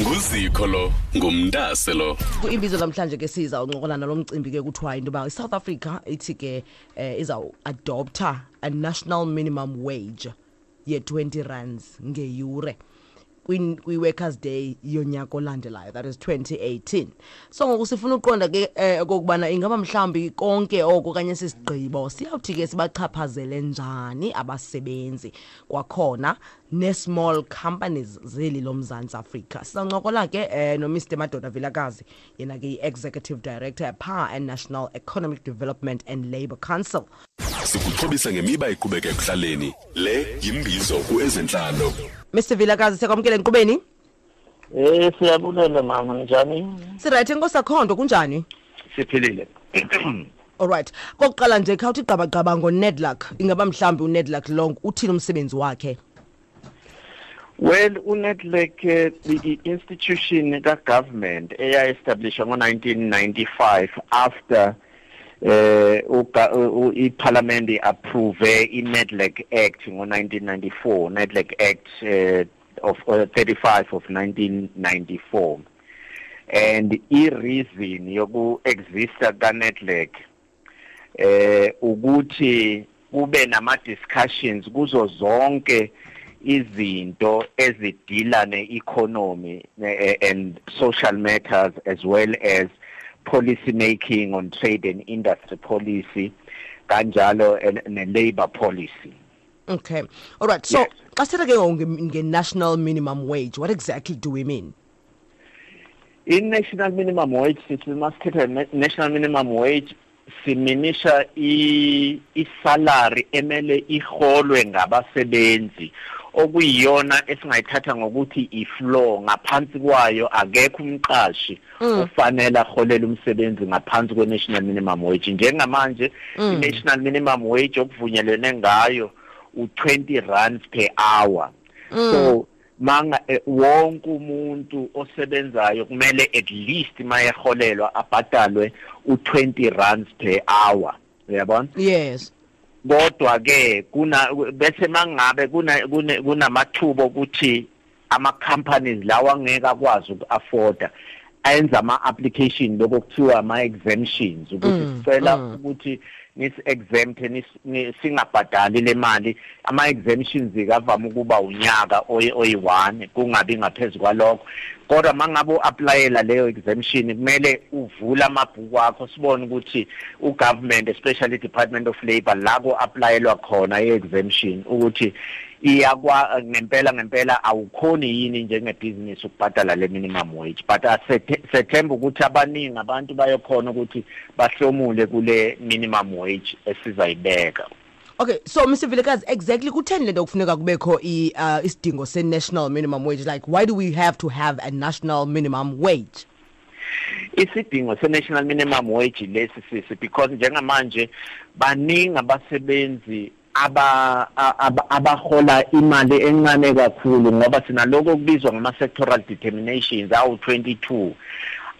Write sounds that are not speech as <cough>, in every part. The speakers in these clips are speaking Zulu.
nguzikho lo ngumntase lo. Imbizo namhlanje ke siza uncokola nalo mcimbi ke kuthiwa into yoba i-south africa ithi ke um izawuadoptha a national minimum wage ye-20 rands ngeyure kwi-workers day yonyaka olandelayo that is 2018 so ngoku sifuna uqonda ke um okokubana ingaba mhlawumbi konke oko okanye sisigqibo siyawuthi ke sibachaphazele njani abasebenzi kwakhona ne-small companies zeli lomzantsi afrika. Sizawuncokola ke um nomr madoda vilakazi yena ke i-executive director pha e-national economic development and labour council sikuxhobisa ngemiba eqhubeka ekuhlaleni. Le yimbizo kuezentlalo mr vilakazi siyakwamkela enkqubeni? Eh siyabulela mama njani? sirayithi enkosi akhondo kunjani? Siphilile. <clears throat> alright kokuqala nje khawuthi gqabagqaba ngonedluck ingaba mhlawumbi unedluck long uthini umsebenzi wakhe? Well uNetwork eh, the institution ka government eya establishwa ngo1995 after eh uga- u- iparliament approve iNetwork Act ngo1994 Network Act eh, of uh, 35 of 1994 and i reason yoku exista ka Network eh ukuthi kube nama discussions kuzo zonke izinto ezidila ne-economy eh, and social matters as well as policy making on trade and industry policy kanjalo and- ne-labor policy. Okay. Alright so Yes. xa sithetha ke ngoku nge- nge-national minimum wage what exactly do we mean? I-national minimum wage sithi masithetha ne- national minimum wage siminisha i- isalary emele iholwe ngabasebenzi. Okuyiyona esingayithatha ngokuthi i-floor ngaphansi kwayo akekho umqashi ofanele aholele umsebenzi ngaphansi kwe-national minimum wage. Njengamanje i-national minimum wage okuvunyelwene ngayo u-20 rands per hour. So manga eh, wonke umuntu osebenzayo kumele at least mayeholelwa abhadalwe u20 rands per hour. Uyabona? Yes. Kodwa ke kuna bese mangabe kuna kuna- kunamathuba ukuthi ama companies lawa angeke akwazi ukuafforda ayenza ama application lokho kuthiwa ama exemptions ukuthi Mm, sicela mm. ukuthi nis exempt singabhadali le mali ama exemptions zikavama ukuba unyaka oyi oyi1 kungabi ngaphezulu kwalokho kodwa mangabe uapplyela leyo exemption kumele uvule amabhuku akho sibone ukuthi ugovernment especially department of labor la ku applyelwa khona i-exemption ukuthi iyakwa ngempela ngempela awukhoni yini njengebhizinisi ukubhadala le minimum wage. But sethemba ukuthi abaningi abantu bayokhona ukuthi bahlomule kule minimum wage esizayibeka. Okay so mr vilakazi exactly kutheni le nto kufuneka kubekho i- uh, isidingo se-national minimum wage? Like why do we have to have a national minimum wage? Isidingo se-national minimum wage lesi sisi because njengamanje baningi abasebenzi aba aba- abahola imali encane kakhulu ngoba sinaloko okubizwa ngama-sectoral determinations awu-22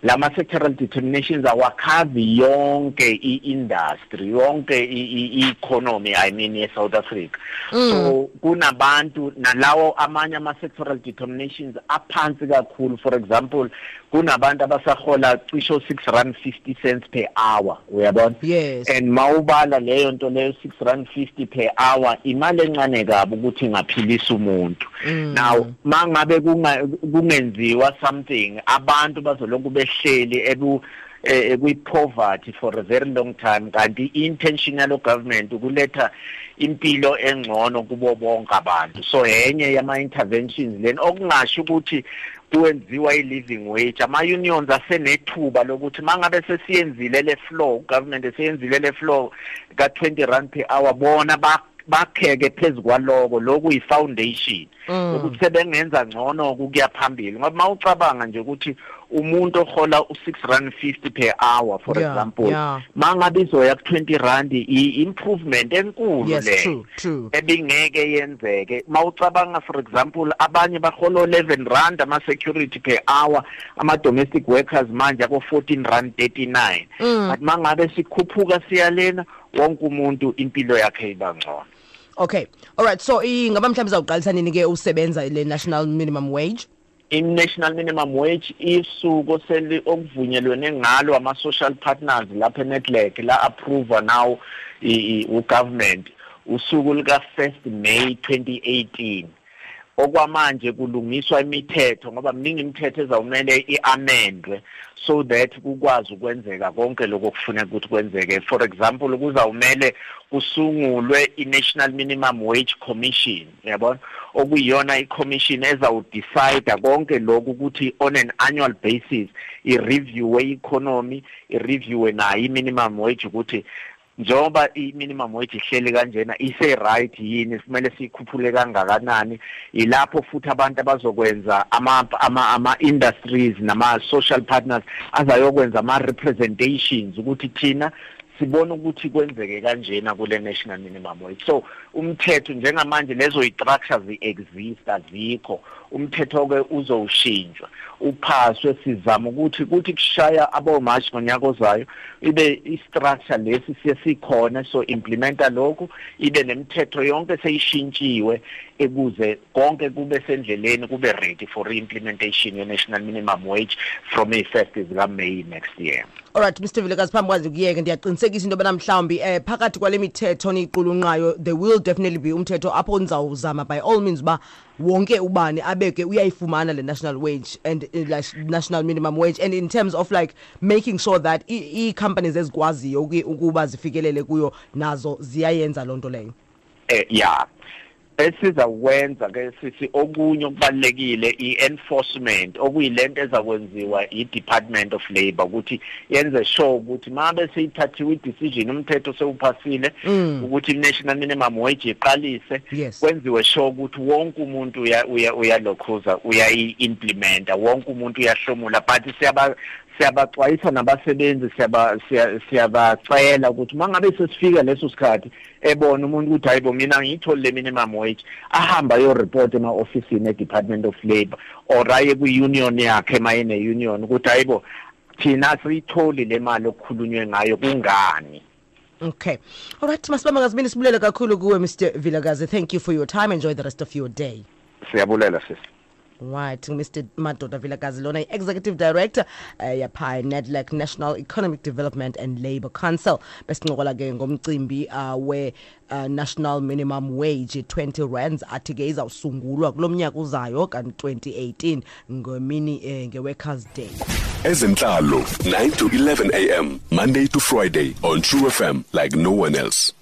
lama sectoral determinations awakhavi yonke i-industry yonke i-economy i mean ye-south africa. So kunabantu nalawo amanye ama-sectoral determinations aphansi kakhulu. For example kunabantu abasahola cisho 6 rand 50 cents per hour uyabona? Yes. And mawubala leyo nto leyo 6 rand 50 per hour imali encane kabi ukuthi ingaphilisa umuntu. Now mangabe kungenziwa something abantu bazolokhu behleli ebu kwi-poverty for a very long time kanti i-intention yalo government ukuletha impilo engcono kubo bonke abantu. So yenye yama-interventions leni okungasho ukuthi kwenziwa i-living wage. Ama-unions asenethuba lokuthi mangabe sesiyenzile le floor ugovernment esiyenzile le floor ka-20 rand per hour bona ba- bakheke phezu kwaloko. Lokhu yi-foundation. Ukuthi sebengenza ngcono kukuya phambili. Ngoba mawucabanga nje ukuthi umuntu ohola u6 rand 50 per hour for Yeah, example yeah. mangabe izoya ku20 rand i-improvement enkulu yes le true true. ebingeke yenzeke. Mawucabanga for example abanye bahola 11 rand ama security per hour ama domestic workers manje ako 14 rand 39 Mm. but mangabe sikhuphuka siyalena wonke umuntu impilo yakhe iba ngcono. Okay. Alright so ingaba mhlawumbe izawuqalisa nini ke usebenza le national minimum wage? I-national minimum wage isuku seli okuvunyelwene ngalo ama-social partners lapha enetwork la approve now u-government. Usuku lika-1st May 2018 okwamanje kulungiswa imithetho ngoba miningi imithetho ezawumele iamendwe so that kukwazi ukwenzeka konke lokho kufuneka ukuthi kwenzeke. For example kuzawumele kusungulwe i-National Minimum Wage Commission yabona okuyiyona i-commission ezawudecide konke lokhu ukuthi on an annual basis i-review e-economy i-review nayo i-minimum wage ukuthi njengoba i-minimum wage ihleli kanjena ise right yini kumele sikhuphule kangakanani ilapho futhi abantu abazokwenza ama ama, ama industries nama social partners azayokwenza ama representations ukuthi thina sibona ukuthi kwenzeke kanjena kule national minimum wage. So umthetho njengamanje lezo i-structures zi-exist azikho. Umthetho ke uzowushintshwa uphaswe sizama ukuthi kuthi kushaya abomashi ngonyaka ozayo ibe i-structure lesi siye sikhona so implementa lokhu ibe nemithetho yonke seyishintshiwe ekuze konke kube sendleleni kube ready for implementation ye national minimum wage from effect zika May next year. Alright Mr vilekazi phambi kwazi kuyeke ndiyaqinisekisa into bana mhlawumbi eh phakathi kwale mithetho niyiqulunqayo there will definitely be umthetho apho ndizawuzama by all means uba wonke ubani abeke uyayifumana le national wage and uh, like national minimum wage. And in terms of like making sure that ii-companies ezikwaziyo ukuba zifikelele kuyo nazo ziyayenza loo nto leyo. Eh yeah esizakwenza ke sithi okunye okubalekile ienforcement okuyilento ezakwenziwa iDepartment of Labor ukuthi yenze sure ukuthi mabe seyithathiwe idecision umthetho sewuphasile ukuthi national minimum wage iqalise kwenziwe sure ukuthi wonke umuntu uya uyalokhuza uyayiimplementa wonke umuntu uyahlomula but siyaba siyabaxwayisa nabasebenzi siyaba siyabacela ukuthi mangabe sesifika leso sikhathi ebona umuntu ukuthi hayibo mina ngiyitholi le minimum wage ahamba yo report ema officeini eDepartment of Labor or aye ku union yakhe mayine union ukuthi hayibo thina siyitholi le mali okukhulunywe ngayo kungani Okay. All right, masibamba ngazibini sibulele kakhulu kuwe Mr Vilakazi. Thank you for your time. Enjoy the rest of your day. Siyabulela sisi. Right, Mr. Madoda Vilakazi lona executive director uh, yapha Nedlac National Economic Development and Labour Council. Besincokola ke ngomcimbi uh, we uh, national minimum wage 20 rands athi ke izawusungulwa kulomnyaka uzayo kan 2018 ngemini eh, nge workers day. Ezenhlalo 9 to 11 am Monday to Friday on True FM like no one else.